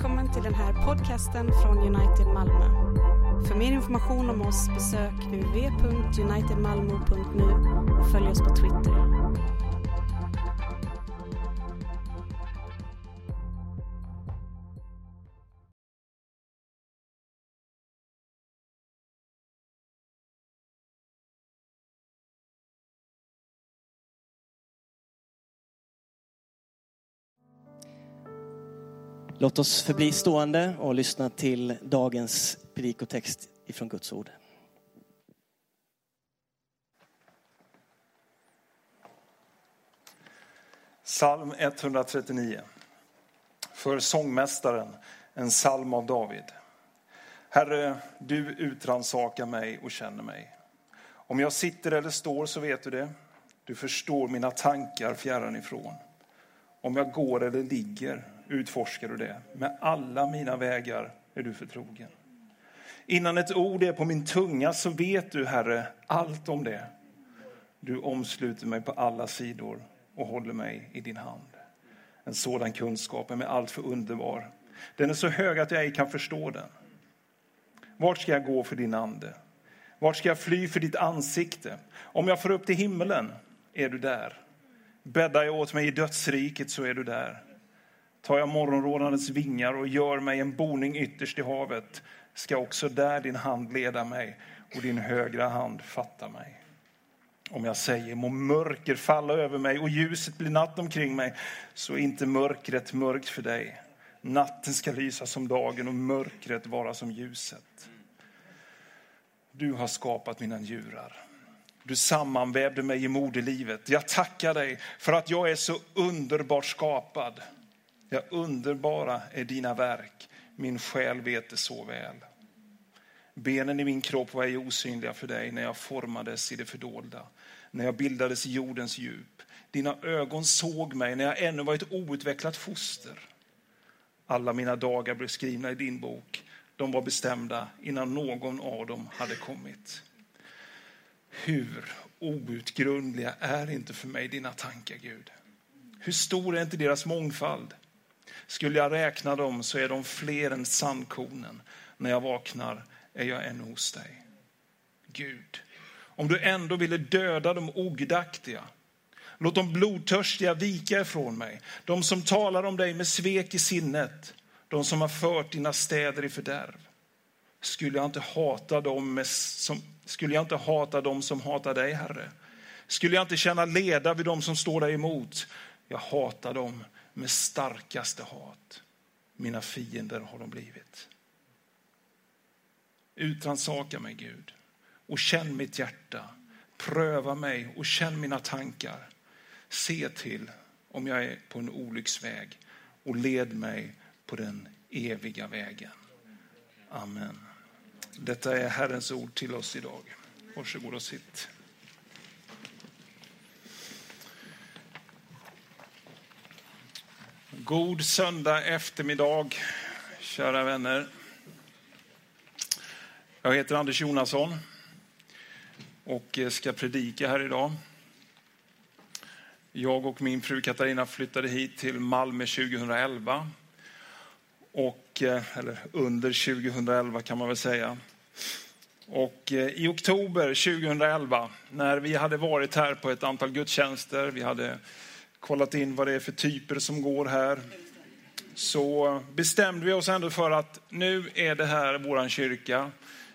Välkommen till den här podcasten från United Malmö. För mer information om oss besök www.unitedmalmo.nu och följ oss på Twitter. Låt oss förbli stående och lyssna till dagens predikotext ifrån Guds ord. Psalm 139. För sångmästaren, en psalm av David. Herre, du utransakar mig och känner mig. Om jag sitter eller står så vet du det. Du förstår mina tankar fjärran ifrån. Om jag går eller ligger utforskar du det. Med alla mina vägar är du förtrogen. Innan ett ord är på min tunga så vet du, Herre, allt om det. Du omsluter mig på alla sidor och håller mig i din hand. En sådan kunskap är mig alltför underbar. Den är så hög att jag ej kan förstå den. Vart ska jag gå för din ande? Vart ska jag fly för ditt ansikte? Om jag får upp till himmelen är du där. Bäddar jag åt mig i dödsriket så är du där. Tar jag morgonrådandets vingar och gör mig en boning ytterst i havet ska också där din hand leda mig och din högra hand fatta mig. Om jag säger må mörker falla över mig och ljuset bli natt omkring mig så är inte mörkret mörkt för dig. Natten ska lysa som dagen och mörkret vara som ljuset. Du har skapat mina njurar. Du sammanvävde mig i moderlivet. Jag tackar dig för att jag är så underbart skapad. Ja, underbara är dina verk, min själ vet det så väl. Benen i min kropp var ej osynliga för dig när jag formades i det fördolda, när jag bildades i jordens djup. Dina ögon såg mig när jag ännu var ett outvecklat foster. Alla mina dagar blev skrivna i din bok. De var bestämda innan någon av dem hade kommit. Hur outgrundliga är inte för mig dina tankar, Gud? Hur stor är inte deras mångfald? Skulle jag räkna dem så är de fler än sandkornen. När jag vaknar är jag ännu hos dig. Gud, om du ändå ville döda de ogudaktiga, låt de blodtörstiga vika ifrån mig. De som talar om dig med svek i sinnet, de som har fört dina städer i fördärv. Skulle jag inte hata dem, med, som, skulle jag inte hata dem som hatar dig, Herre? Skulle jag inte känna leda vid dem som står dig emot? Jag hatar dem med starkaste hat. Mina fiender har de blivit. Utransaka mig, Gud, och känn mitt hjärta. Pröva mig och känn mina tankar. Se till om jag är på en olycksväg och led mig på den eviga vägen. Amen. Detta är Herrens ord till oss idag. Varsågod och sitt. God söndag eftermiddag, kära vänner. Jag heter Anders Jonasson och ska predika här idag. Jag och min fru Katarina flyttade hit till Malmö 2011. Och, eh, eller under 2011 kan man väl säga. Och eh, i oktober 2011, när vi hade varit här på ett antal gudstjänster, vi hade kollat in vad det är för typer som går här. Så bestämde vi oss ändå för att nu är det här våran kyrka.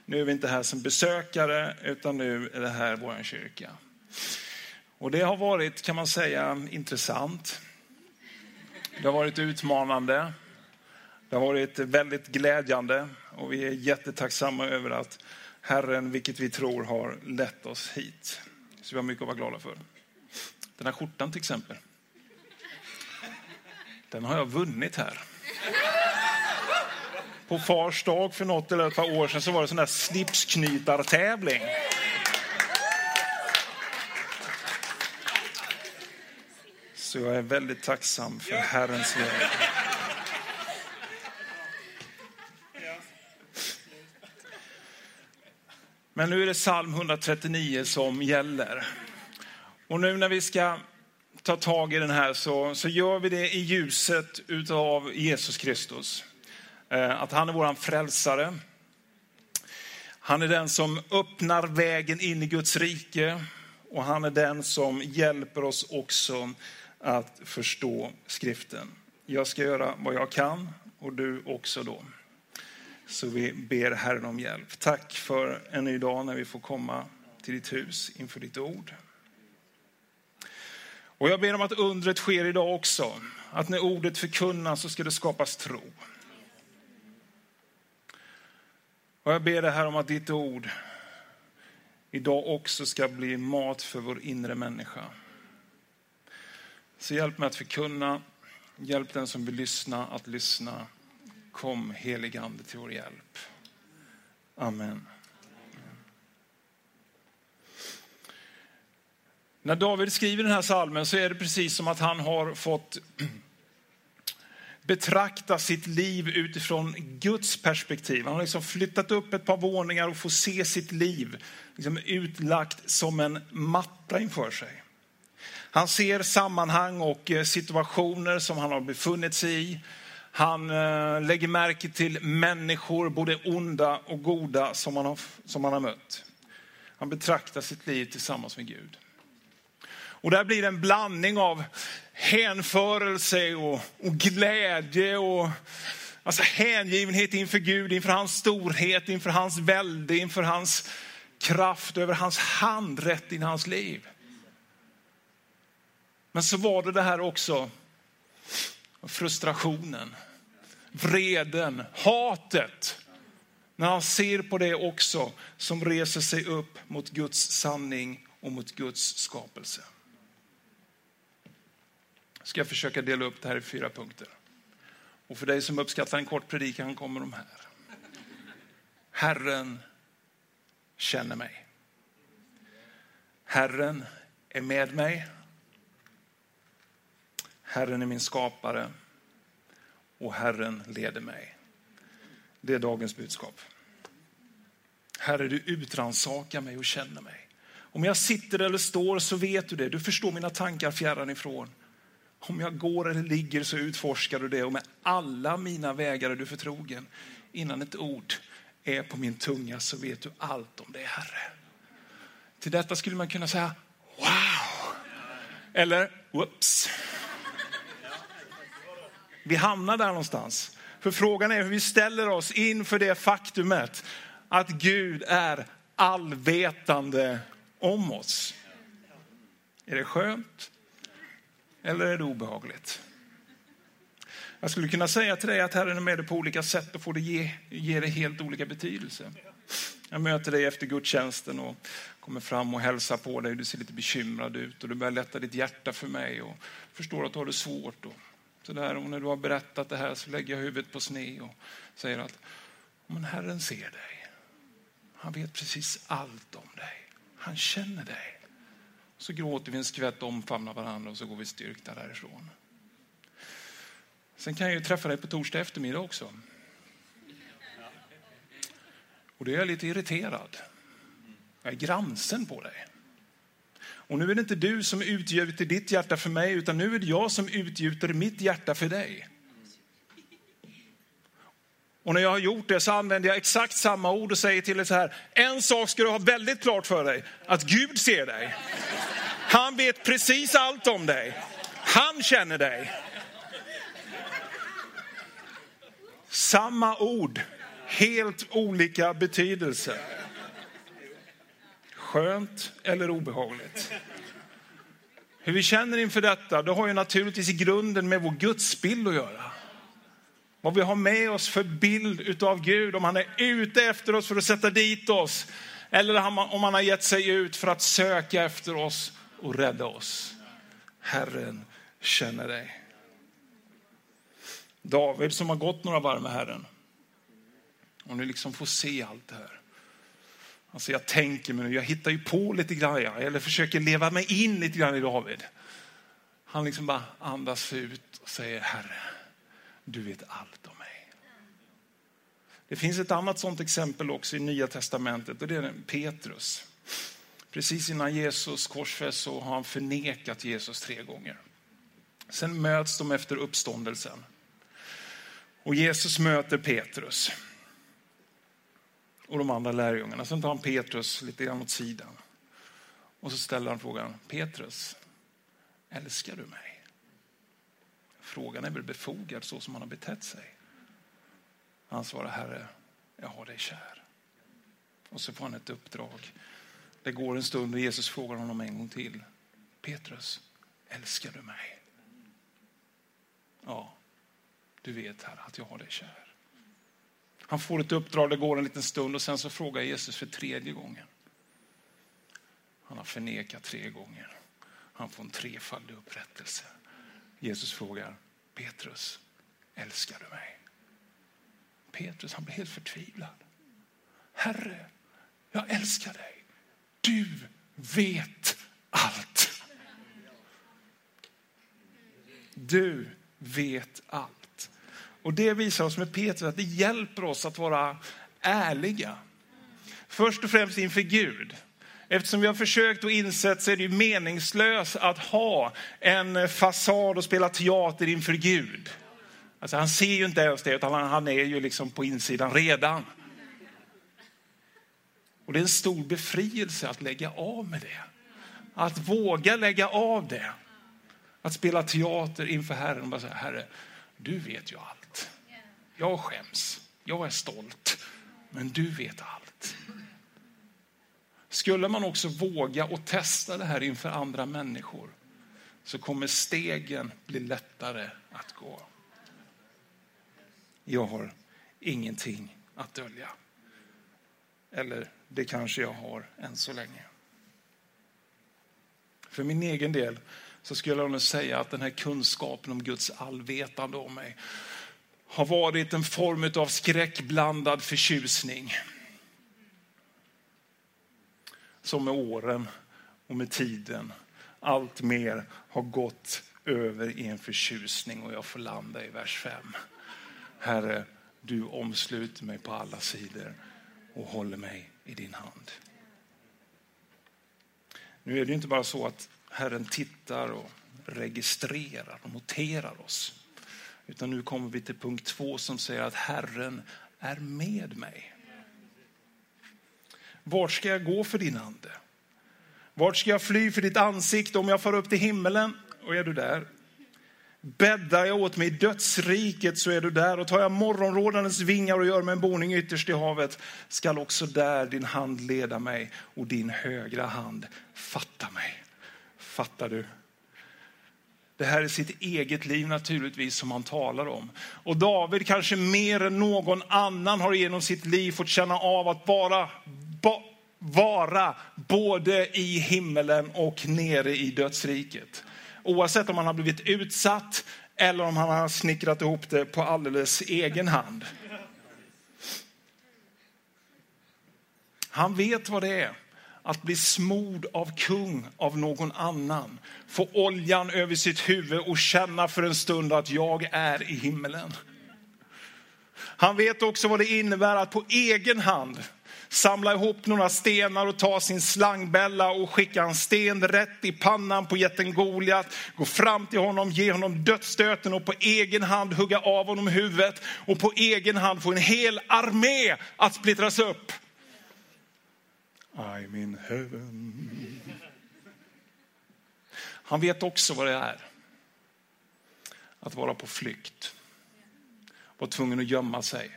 Nu är vi inte här som besökare, utan nu är det här våran kyrka. Och det har varit, kan man säga, intressant. Det har varit utmanande. Det har varit väldigt glädjande och vi är jättetacksamma över att Herren, vilket vi tror, har lett oss hit. Så vi har mycket att vara glada för. Den här skjortan till exempel. Den har jag vunnit här. På fars dag för något eller ett par år sedan så var det sån där slipsknytartävling. Så jag är väldigt tacksam för Herrens väg. Men nu är det psalm 139 som gäller. Och nu när vi ska ta tag i den här så, så gör vi det i ljuset av Jesus Kristus. Eh, att han är våran frälsare. Han är den som öppnar vägen in i Guds rike och han är den som hjälper oss också att förstå skriften. Jag ska göra vad jag kan och du också då. Så vi ber Herren om hjälp. Tack för en ny dag när vi får komma till ditt hus inför ditt ord. Och jag ber om att undret sker idag också. Att när ordet förkunnas så ska det skapas tro. Och jag ber dig här om att ditt ord idag också ska bli mat för vår inre människa. Så hjälp mig att förkunna, hjälp den som vill lyssna att lyssna. Kom helig ande till vår hjälp. Amen. När David skriver den här salmen så är det precis som att han har fått betrakta sitt liv utifrån Guds perspektiv. Han har liksom flyttat upp ett par våningar och får se sitt liv liksom utlagt som en matta inför sig. Han ser sammanhang och eh, situationer som han har befunnit sig i. Han eh, lägger märke till människor, både onda och goda, som han har, som han har mött. Han betraktar sitt liv tillsammans med Gud. Och där blir det en blandning av hänförelse och, och glädje och alltså hängivenhet inför Gud, inför hans storhet, inför hans välde, inför hans kraft, över hans handrätt i hans liv. Men så var det det här också, frustrationen, vreden, hatet. När han ser på det också som reser sig upp mot Guds sanning och mot Guds skapelse ska jag försöka dela upp det här i fyra punkter. Och för dig som uppskattar en kort predikan kommer de här. Herren känner mig. Herren är med mig. Herren är min skapare och Herren leder mig. Det är dagens budskap. Herre, du utransakar mig och känner mig. Om jag sitter eller står så vet du det. Du förstår mina tankar fjärran ifrån. Om jag går eller ligger så utforskar du det och med alla mina vägar är du förtrogen. Innan ett ord är på min tunga så vet du allt om det, Herre. Till detta skulle man kunna säga wow. Eller whoops. Vi hamnar där någonstans. För frågan är hur vi ställer oss inför det faktumet att Gud är allvetande om oss. Är det skönt? Eller är det obehagligt? Jag skulle kunna säga till dig att Herren är med dig på olika sätt och får det ge, ge dig helt olika betydelse. Jag möter dig efter gudstjänsten och kommer fram och hälsar på dig. Du ser lite bekymrad ut och du börjar lätta ditt hjärta för mig och förstår att du har det svårt. Och så där. Och när du har berättat det här så lägger jag huvudet på sne och säger att men Herren ser dig. Han vet precis allt om dig. Han känner dig. Så gråter vi en skvätt, omfamnar varandra och så går vi styrkta därifrån. Sen kan jag ju träffa dig på torsdag eftermiddag också. Och då är jag lite irriterad. Jag är gransen på dig. Och nu är det inte du som utgjuter ditt hjärta för mig, utan nu är det jag som utgjuter mitt hjärta för dig. Och när jag har gjort det så använder jag exakt samma ord och säger till dig så här, en sak ska du ha väldigt klart för dig, att Gud ser dig. Han vet precis allt om dig. Han känner dig. Samma ord, helt olika betydelse. Skönt eller obehagligt? Hur vi känner inför detta, det har ju naturligtvis i grunden med vår gudsbild att göra. Vad vi har med oss för bild utav Gud, om han är ute efter oss för att sätta dit oss. Eller om han har gett sig ut för att söka efter oss och rädda oss. Herren känner dig. David som har gått några varv med Herren. Och nu liksom får se allt det här. Alltså jag tänker mig nu, jag hittar ju på lite grann, eller försöker leva mig in lite grann i David. Han liksom bara andas ut och säger Herre, du vet allt om mig. Det finns ett annat sånt exempel också i Nya Testamentet och det är Petrus. Precis innan Jesus korsfästs så har han förnekat Jesus tre gånger. Sen möts de efter uppståndelsen. Och Jesus möter Petrus och de andra lärjungarna. Sen tar han Petrus lite grann åt sidan. Och så ställer han frågan, Petrus, älskar du mig? Frågan är väl befogad så som han har betett sig. Han svarar, Herre, jag har dig kär. Och så får han ett uppdrag. Det går en stund och Jesus frågar honom en gång till. Petrus, älskar du mig? Ja, du vet här att jag har dig kär. Han får ett uppdrag, det går en liten stund och sen så frågar Jesus för tredje gången. Han har förnekat tre gånger. Han får en trefaldig upprättelse. Jesus frågar Petrus, älskar du mig? Petrus han blir helt förtvivlad. Herre, jag älskar dig. Du vet allt. Du vet allt. Och det visar oss med Petrus att det hjälper oss att vara ärliga. Först och främst inför Gud. Eftersom vi har försökt och insett så är det meningslöst att ha en fasad och spela teater inför Gud. Alltså han ser ju inte ens det, utan han är ju liksom på insidan redan. Och det är en stor befrielse att lägga av med det. Att våga lägga av det. Att spela teater inför Herren och bara säga, Herre, du vet ju allt. Jag skäms, jag är stolt, men du vet allt. Skulle man också våga och testa det här inför andra människor så kommer stegen bli lättare att gå. Jag har ingenting att dölja. Eller det kanske jag har än så länge. För min egen del så skulle jag nog säga att den här kunskapen om Guds allvetande om mig har varit en form av skräckblandad förtjusning. Som med åren och med tiden allt mer har gått över i en förtjusning och jag får landa i vers 5. Herre, du omsluter mig på alla sidor och håller mig i din hand. Nu är det inte bara så att Herren tittar och registrerar och noterar oss. Utan nu kommer vi till punkt två som säger att Herren är med mig. Vart ska jag gå för din ande? Vart ska jag fly för ditt ansikte om jag far upp till himmelen? Och är du där? Bäddar jag åt mig i dödsriket så är du där och tar jag morgonrådandets vingar och gör mig en boning ytterst i havet skall också där din hand leda mig och din högra hand fatta mig. Fattar du? Det här är sitt eget liv naturligtvis som han talar om. Och David kanske mer än någon annan har genom sitt liv fått känna av att bara ba, vara både i himmelen och nere i dödsriket. Oavsett om han har blivit utsatt eller om han har snickrat ihop det på alldeles egen hand. Han vet vad det är att bli smord av kung av någon annan. Få oljan över sitt huvud och känna för en stund att jag är i himmelen. Han vet också vad det innebär att på egen hand samla ihop några stenar och ta sin slangbälla och skicka en sten rätt i pannan på jätten Goliat. Gå fram till honom, ge honom dödsstöten och på egen hand hugga av honom huvudet och på egen hand få en hel armé att splittras upp. I'm in heaven. Han vet också vad det är att vara på flykt. Vara tvungen att gömma sig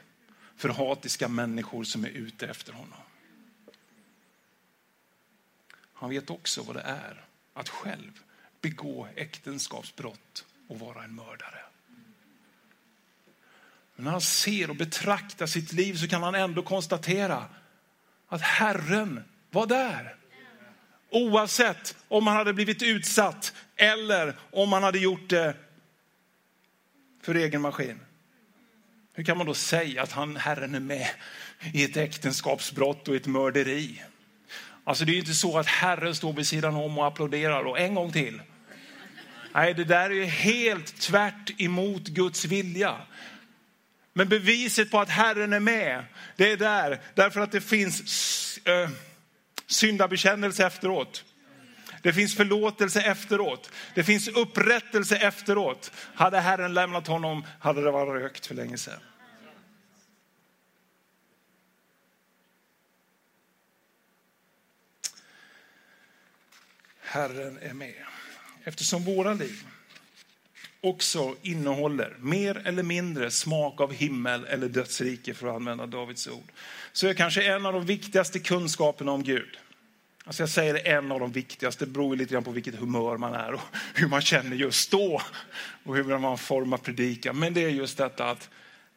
för hatiska människor som är ute efter honom. Han vet också vad det är att själv begå äktenskapsbrott och vara en mördare. Men när han ser och betraktar sitt liv så kan han ändå konstatera att Herren var där. Oavsett om han hade blivit utsatt eller om han hade gjort det för egen maskin. Hur kan man då säga att han, Herren är med i ett äktenskapsbrott och ett mörderi? Alltså det är ju inte så att Herren står vid sidan om och applåderar och en gång till. Nej, det där är ju helt tvärt emot Guds vilja. Men beviset på att Herren är med, det är där, därför att det finns äh, syndabekännelse efteråt. Det finns förlåtelse efteråt. Det finns upprättelse efteråt. Hade Herren lämnat honom hade det varit rökt för länge sedan. Herren är med. Eftersom våra liv också innehåller mer eller mindre smak av himmel eller dödsrike för att använda Davids ord. Så är kanske en av de viktigaste kunskaperna om Gud. Alltså jag säger en av de viktigaste, det beror lite grann på vilket humör man är och hur man känner just då och hur man formar predikan. Men det är just detta att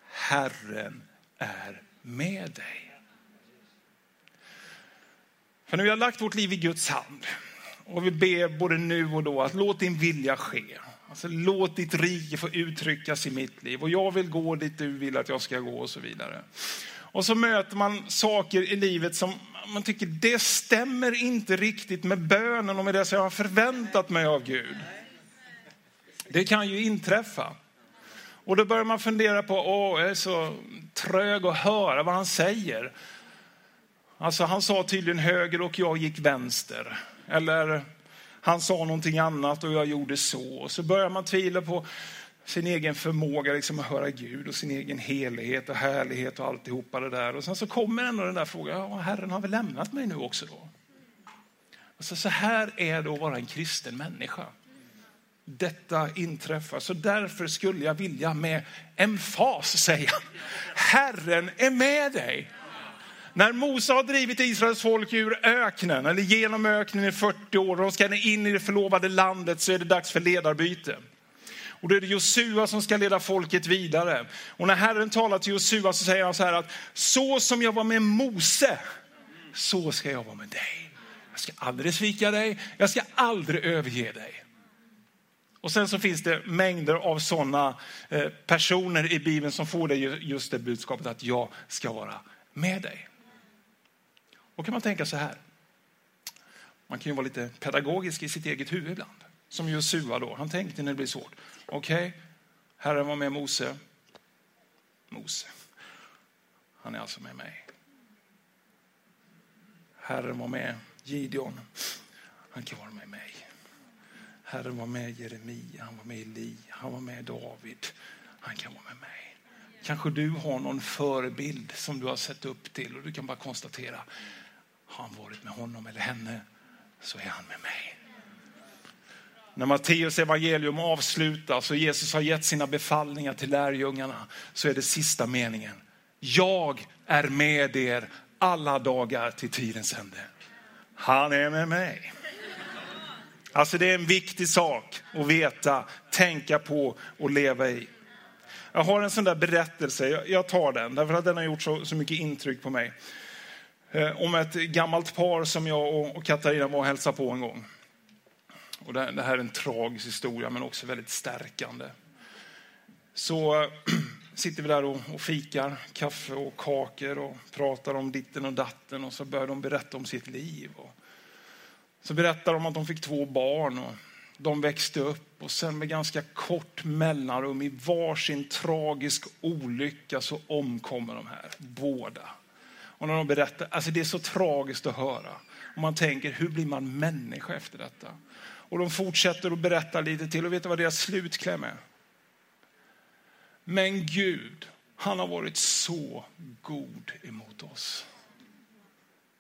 Herren är med dig. För när vi har lagt vårt liv i Guds hand och vi ber både nu och då att låt din vilja ske. Alltså, låt ditt rike få uttryckas i mitt liv och jag vill gå dit du vill att jag ska gå och så vidare. Och så möter man saker i livet som man tycker det stämmer inte riktigt med bönen och med det som jag har förväntat mig av Gud. Det kan ju inträffa. Och då börjar man fundera på, åh, jag är så trög att höra vad han säger. Alltså han sa tydligen höger och jag gick vänster. Eller han sa någonting annat och jag gjorde så. Och så börjar man tvivla på sin egen förmåga liksom att höra Gud och sin egen helighet och härlighet och alltihopa det där. Och sen så kommer ändå den där frågan, ja, Herren har väl lämnat mig nu också då? Alltså, så här är det att vara en kristen människa. Detta inträffar, så därför skulle jag vilja med emfas säga, Herren är med dig. När Mose har drivit Israels folk ur öknen, eller genom öknen i 40 år, och de ska in i det förlovade landet, så är det dags för ledarbyte. Och då är det Josua som ska leda folket vidare. Och när Herren talar till Josua så säger han så här att så som jag var med Mose, så ska jag vara med dig. Jag ska aldrig svika dig, jag ska aldrig överge dig. Och sen så finns det mängder av sådana eh, personer i Bibeln som får det just det budskapet att jag ska vara med dig. Då kan man tänka så här. Man kan ju vara lite pedagogisk i sitt eget huvud ibland. Som Josua då. Han tänkte när det blir svårt. Okej, okay, Herren var med Mose. Mose. Han är alltså med mig. Herren var med Gideon. Han kan vara med mig. Herren var med Jeremia, han var med Eli, han var med David. Han kan vara med mig. Kanske du har någon förebild som du har sett upp till och du kan bara konstatera, har han varit med honom eller henne så är han med mig. När Matteus evangelium avslutas och Jesus har gett sina befallningar till lärjungarna så är det sista meningen. Jag är med er alla dagar till tidens ände. Han är med mig. Alltså det är en viktig sak att veta, tänka på och leva i. Jag har en sån där berättelse, jag tar den därför att den har gjort så, så mycket intryck på mig. Eh, om ett gammalt par som jag och Katarina var och hälsade på en gång. Och det, här är en tragisk historia men också väldigt stärkande. Så eh, sitter vi där och, och fikar, kaffe och kakor och pratar om ditten och datten och så börjar de berätta om sitt liv. Och så berättar de att de fick två barn och de växte upp och sen med ganska kort mellanrum i varsin tragisk olycka så omkommer de här båda. Och när de berättar, alltså det är så tragiskt att höra. Och man tänker, hur blir man människa efter detta? Och de fortsätter att berätta lite till och vet du vad deras slutkläm är? Men Gud, han har varit så god emot oss.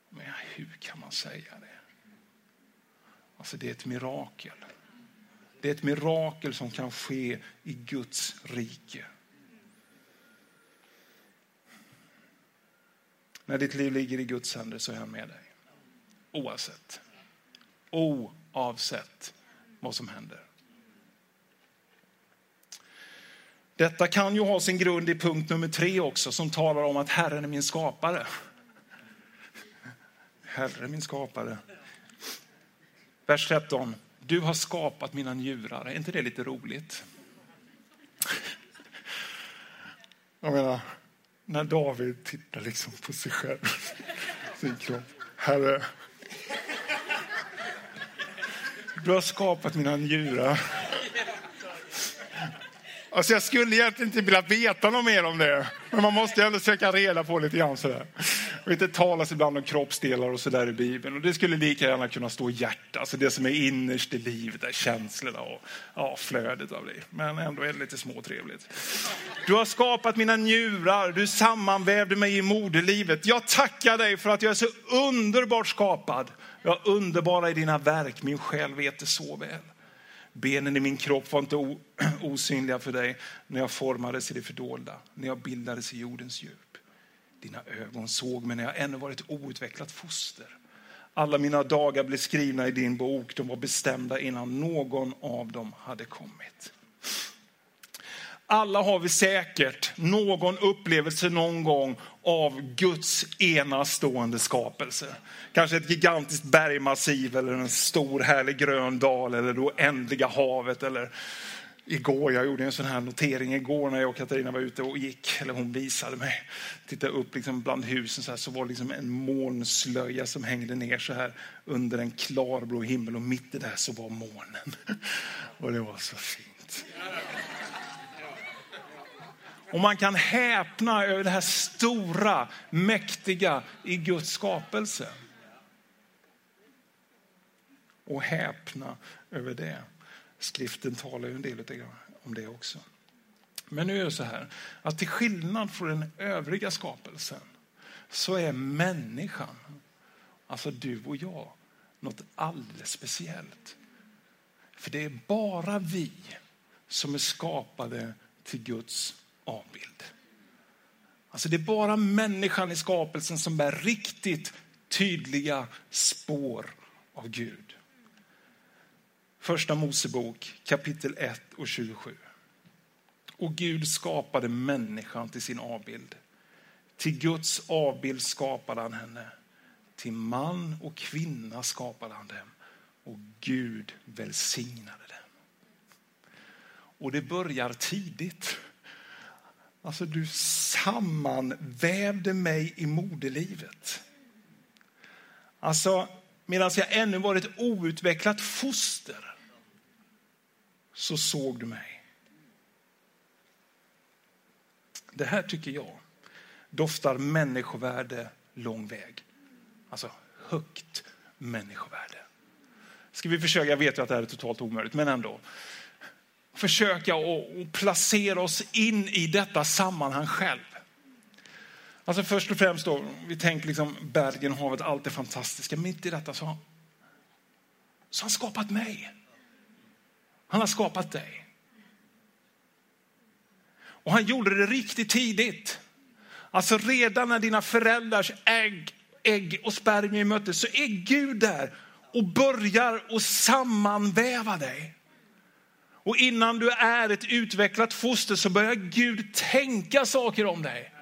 Men hur kan man säga det? Alltså det är ett mirakel. Det är ett mirakel som kan ske i Guds rike. När ditt liv ligger i Guds händer så är han med dig. Oavsett. Oavsett vad som händer. Detta kan ju ha sin grund i punkt nummer tre också som talar om att Herren är min skapare. Herre min skapare. Vers 13. Du har skapat mina njurar. Är inte det lite roligt? Jag menar, när David tittar liksom på sig själv, sin kropp. Herre, du har skapat mina njurar. Alltså jag skulle egentligen inte vilja veta något mer om det. Men man måste ändå söka reda på lite grann sådär. Och det talas ibland om kroppsdelar och sådär i Bibeln. Och det skulle lika gärna kunna stå hjärta, alltså det som är innerst i livet, där känslorna och ja, flödet av det. Men ändå är det lite småtrevligt. Du har skapat mina njurar, du sammanvävde mig i moderlivet. Jag tackar dig för att jag är så underbart skapad. Jag är underbara i dina verk, min själ vet det så väl. Benen i min kropp var inte osynliga för dig när jag formades i det fördolda, när jag bildades i jordens djup. Dina ögon såg mig när jag ännu var ett outvecklat foster. Alla mina dagar blev skrivna i din bok, de var bestämda innan någon av dem hade kommit. Alla har vi säkert någon upplevelse någon gång av Guds enastående skapelse. Kanske ett gigantiskt bergmassiv eller en stor härlig grön dal eller det oändliga havet. Eller igår, jag gjorde en sån här notering igår när jag och Katarina var ute och gick, eller hon visade mig. Tittade upp liksom bland husen så, här, så var det liksom en molnslöja som hängde ner så här under en klarblå himmel och mitt i det så var månen. Och det var så fint. Och man kan häpna över det här stora, mäktiga i Guds skapelse. Och häpna över det. Skriften talar ju en del om det också. Men nu är det så här att till skillnad från den övriga skapelsen så är människan, alltså du och jag, något alldeles speciellt. För det är bara vi som är skapade till Guds avbild. Alltså det är bara människan i skapelsen som bär riktigt tydliga spår av Gud. Första Mosebok kapitel 1 och 27. Och Gud skapade människan till sin avbild. Till Guds avbild skapade han henne. Till man och kvinna skapade han dem. Och Gud välsignade dem. Och det börjar tidigt. Alltså du sammanvävde mig i moderlivet. Alltså medan jag ännu var ett outvecklat foster så såg du mig. Det här tycker jag doftar människovärde lång väg. Alltså högt människovärde. Ska vi försöka, jag vet ju att det här är totalt omöjligt, men ändå försöka att placera oss in i detta sammanhang själv. Alltså först och främst då, vi tänker liksom bergen, havet, allt det fantastiska. Mitt i detta så, så har han skapat mig. Han har skapat dig. Och han gjorde det riktigt tidigt. Alltså redan när dina föräldrars ägg, ägg och spermier möttes så är Gud där och börjar att sammanväva dig. Och innan du är ett utvecklat foster så börjar Gud tänka saker om dig.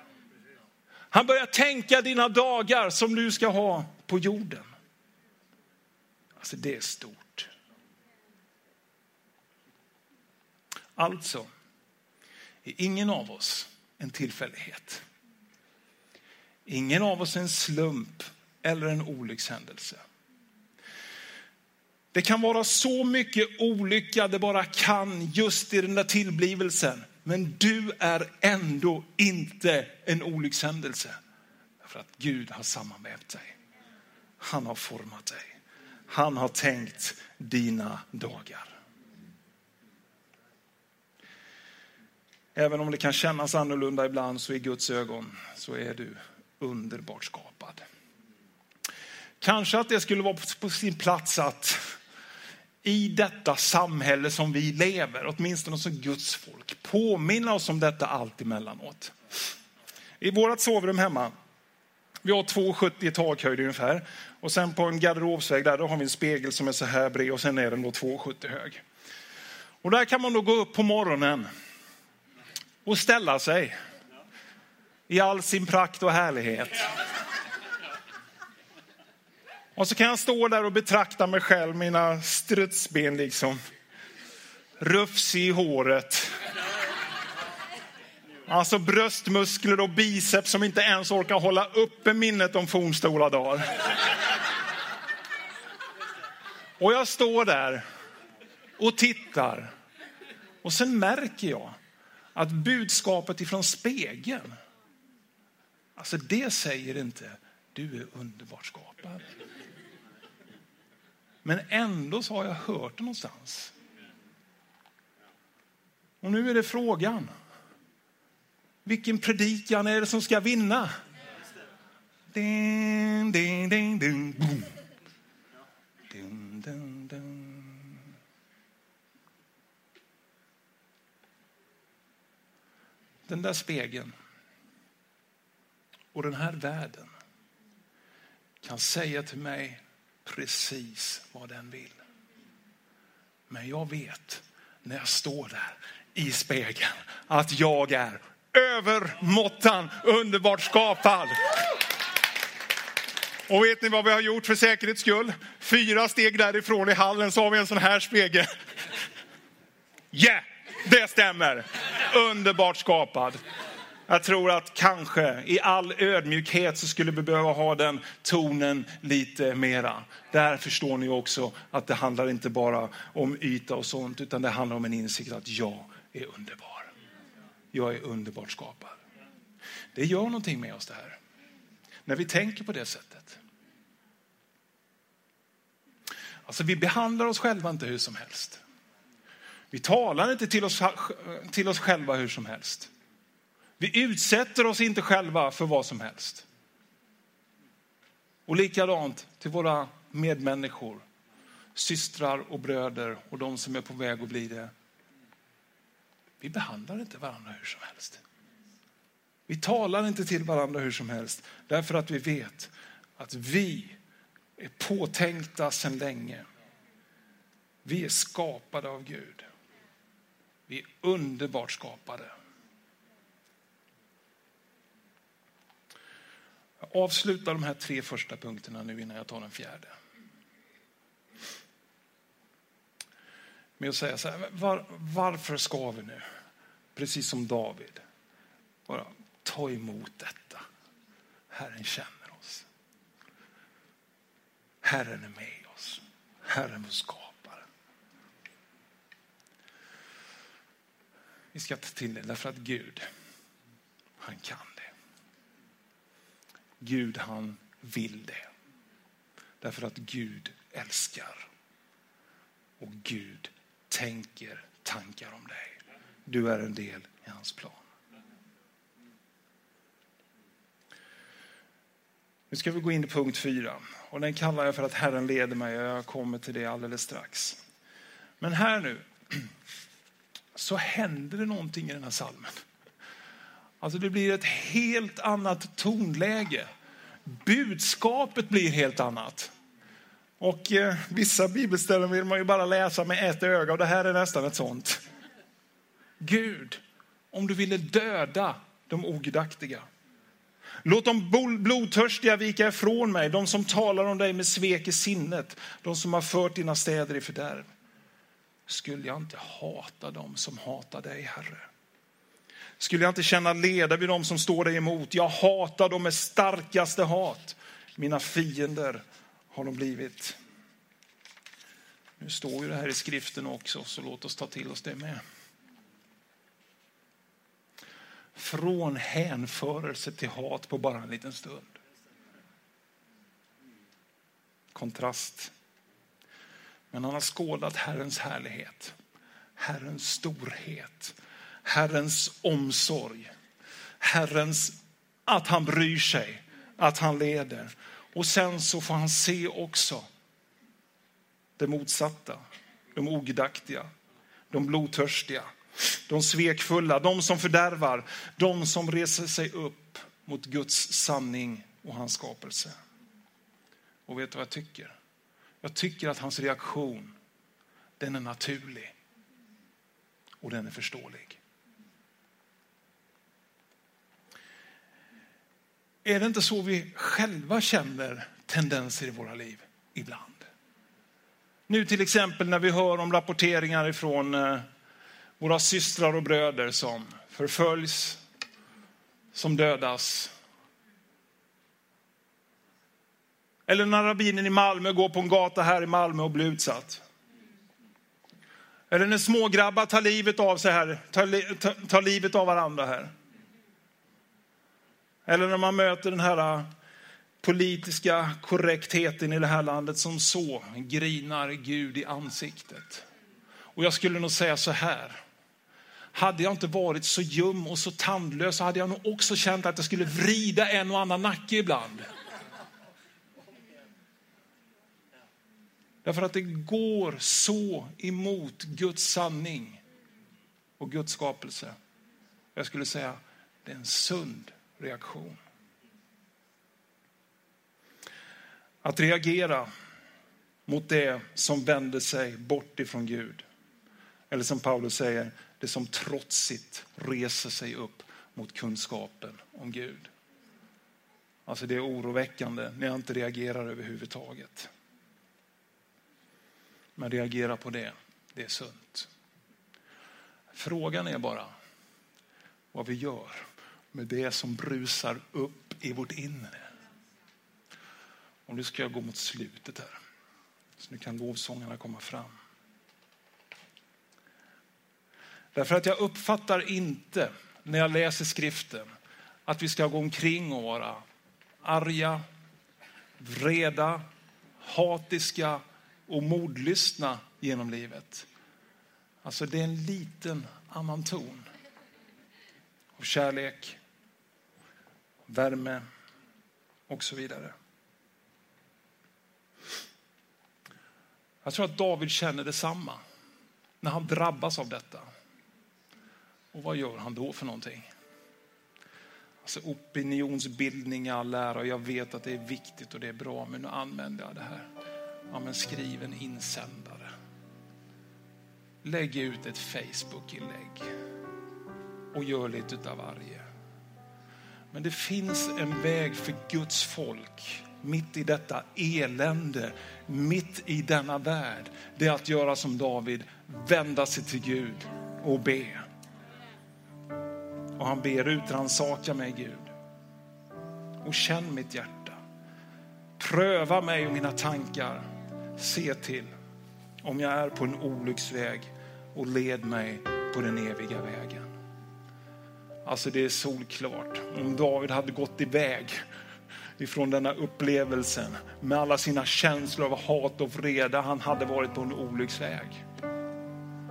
Han börjar tänka dina dagar som du ska ha på jorden. Alltså det är stort. Alltså är ingen av oss en tillfällighet. Ingen av oss är en slump eller en olyckshändelse. Det kan vara så mycket olycka det bara kan just i den där tillblivelsen. Men du är ändå inte en olyckshändelse. För att Gud har sammanvävt dig. Han har format dig. Han har tänkt dina dagar. Även om det kan kännas annorlunda ibland så i Guds ögon så är du underbart skapad. Kanske att det skulle vara på sin plats att i detta samhälle som vi lever, åtminstone som Guds folk, påminna oss om detta allt emellanåt. I vårt sovrum hemma, vi har 2,70 i takhöjd ungefär. Och sen på en garderobsvägg där, då har vi en spegel som är så här bred och sen är den då 2,70 hög. Och där kan man då gå upp på morgonen och ställa sig i all sin prakt och härlighet. Och så kan jag stå där och betrakta mig själv, mina strutsben liksom. Rufsig i håret. Alltså bröstmuskler och biceps som inte ens orkar hålla uppe minnet om fornstora dagar. Och jag står där och tittar. Och sen märker jag att budskapet ifrån spegeln, alltså det säger inte du är underbart skapad. Men ändå så har jag hört det någonstans. Och nu är det frågan. Vilken predikan är det som ska vinna? Ding, ding, ding, ding, boom. Ding, ding, ding. Den där spegeln och den här världen kan säga till mig precis vad den vill. Men jag vet när jag står där i spegeln att jag är övermåttan underbart skapad. Och vet ni vad vi har gjort för säkerhets skull? Fyra steg därifrån i hallen så har vi en sån här spegel. Yeah, det stämmer. Underbart skapad. Jag tror att kanske i all ödmjukhet så skulle vi behöva ha den tonen lite mera. Där förstår ni också att det handlar inte bara om yta och sånt utan det handlar om en insikt att jag är underbar. Jag är underbart skapad. Det gör någonting med oss det här. När vi tänker på det sättet. Alltså vi behandlar oss själva inte hur som helst. Vi talar inte till oss, till oss själva hur som helst. Vi utsätter oss inte själva för vad som helst. Och likadant till våra medmänniskor, systrar och bröder och de som är på väg att bli det. Vi behandlar inte varandra hur som helst. Vi talar inte till varandra hur som helst därför att vi vet att vi är påtänkta sedan länge. Vi är skapade av Gud. Vi är underbart skapade. Jag avslutar de här tre första punkterna nu innan jag tar den fjärde. Med att säga så här, var, varför ska vi nu, precis som David, bara ta emot detta? Herren känner oss. Herren är med oss. Herren vår skapare. Vi ska ta till det därför att Gud, han kan det. Gud han vill det. Därför att Gud älskar. Och Gud tänker tankar om dig. Du är en del i hans plan. Nu ska vi gå in i punkt fyra och den kallar jag för att Herren leder mig och jag kommer till det alldeles strax. Men här nu så händer det någonting i den här salmen. Alltså det blir ett helt annat tonläge. Budskapet blir helt annat. Och eh, vissa bibelställen vill man ju bara läsa med ett öga och det här är nästan ett sånt. Gud, om du ville döda de ogudaktiga. Låt de blodtörstiga vika ifrån mig, de som talar om dig med svek i sinnet, de som har fört dina städer i fördärv. Skulle jag inte hata dem som hatar dig, Herre? Skulle jag inte känna leda vid dem som står dig emot? Jag hatar dem med starkaste hat. Mina fiender har de blivit. Nu står ju det här i skriften också, så låt oss ta till oss det med. Från hänförelse till hat på bara en liten stund. Kontrast. Men han har skådat Herrens härlighet, Herrens storhet, Herrens omsorg, Herrens att han bryr sig, att han leder. Och sen så får han se också det motsatta, de ogudaktiga, de blodtörstiga, de svekfulla, de som fördärvar, de som reser sig upp mot Guds sanning och hans skapelse. Och vet du vad jag tycker? Jag tycker att hans reaktion, den är naturlig och den är förståelig. Är det inte så vi själva känner tendenser i våra liv ibland? Nu till exempel när vi hör om rapporteringar ifrån eh, våra systrar och bröder som förföljs, som dödas. Eller när rabbinen i Malmö går på en gata här i Malmö och blir utsatt. Eller när smågrabbar tar livet av sig här, tar, tar, tar livet av varandra här. Eller när man möter den här äh, politiska korrektheten i det här landet som så grinar Gud i ansiktet. Och jag skulle nog säga så här. Hade jag inte varit så ljum och så tandlös så hade jag nog också känt att jag skulle vrida en och annan nacke ibland. Därför att det går så emot Guds sanning och Guds skapelse. Jag skulle säga det är en sund reaktion. Att reagera mot det som vänder sig bort ifrån Gud. Eller som Paulus säger, det som trotsigt reser sig upp mot kunskapen om Gud. Alltså det är oroväckande när jag inte reagerar överhuvudtaget. Men reagera på det, det är sunt. Frågan är bara vad vi gör med det som brusar upp i vårt inre. Och nu ska jag gå mot slutet här. Så nu kan lovsångarna komma fram. Därför att jag uppfattar inte när jag läser skriften att vi ska gå omkring och vara arga, vreda, hatiska och mordlystna genom livet. Alltså det är en liten annan ton av kärlek, värme och så vidare. Jag tror att David känner detsamma när han drabbas av detta. Och vad gör han då för någonting? Alltså opinionsbildning, all ära, jag vet att det är viktigt och det är bra, men nu använder jag det här. Ja, men skriv en insändare. Lägg ut ett Facebook-inlägg och gör lite av varje. Men det finns en väg för Guds folk mitt i detta elände, mitt i denna värld. Det är att göra som David, vända sig till Gud och be. Och han ber utransaka mig Gud. Och känn mitt hjärta. Pröva mig och mina tankar. Se till om jag är på en olycksväg och led mig på den eviga vägen. Alltså det är solklart. Om David hade gått iväg ifrån denna upplevelsen med alla sina känslor av hat och vrede, han hade varit på en olycksväg.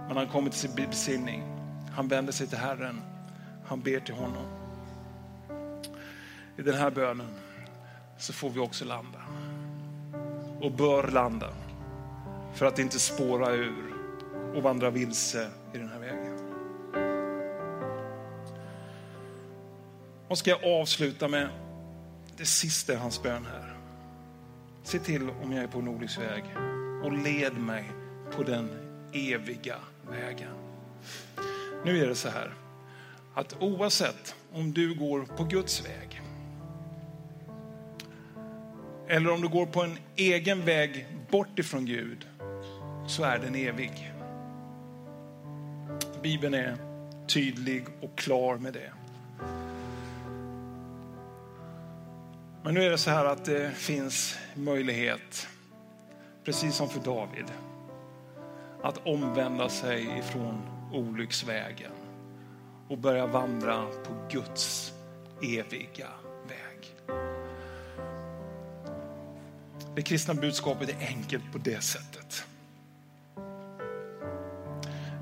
Men han kommer till sin besinning. Han vänder sig till Herren. Han ber till honom. I den här bönen så får vi också landa. Och bör landa. För att inte spåra ur och vandra vilse i den här vägen. Och ska jag avsluta med det sista i hans bön här. Se till om jag är på en olycksväg och led mig på den eviga vägen. Nu är det så här att oavsett om du går på Guds väg eller om du går på en egen väg bort ifrån Gud så är den evig. Bibeln är tydlig och klar med det. Men nu är det så här att det finns möjlighet, precis som för David, att omvända sig ifrån olycksvägen och börja vandra på Guds eviga Det kristna budskapet är enkelt på det sättet.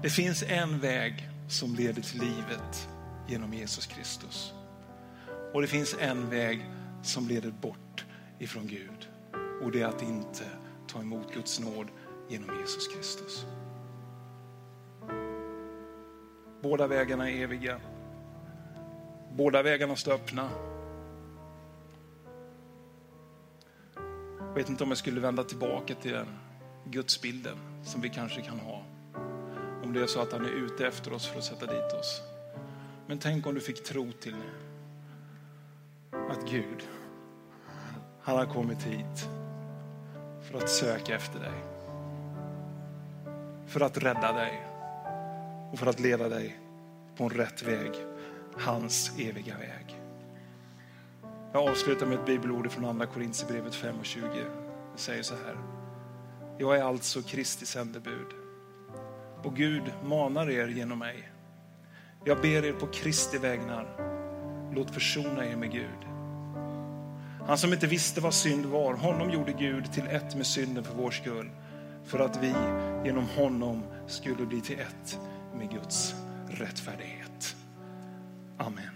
Det finns en väg som leder till livet genom Jesus Kristus. Och det finns en väg som leder bort ifrån Gud. Och det är att inte ta emot Guds nåd genom Jesus Kristus. Båda vägarna är eviga. Båda vägarna står öppna. Jag vet inte om jag skulle vända tillbaka till den gudsbilden som vi kanske kan ha. Om det är så att han är ute efter oss för att sätta dit oss. Men tänk om du fick tro till att Gud, han har kommit hit för att söka efter dig. För att rädda dig och för att leda dig på en rätt väg, hans eviga väg. Jag avslutar med ett bibelord från andra Korintierbrevet 5 och 20. Det säger så här. Jag är alltså Kristi sändebud och Gud manar er genom mig. Jag ber er på Kristi vägnar, låt försona er med Gud. Han som inte visste vad synd var, honom gjorde Gud till ett med synden för vår skull. För att vi genom honom skulle bli till ett med Guds rättfärdighet. Amen.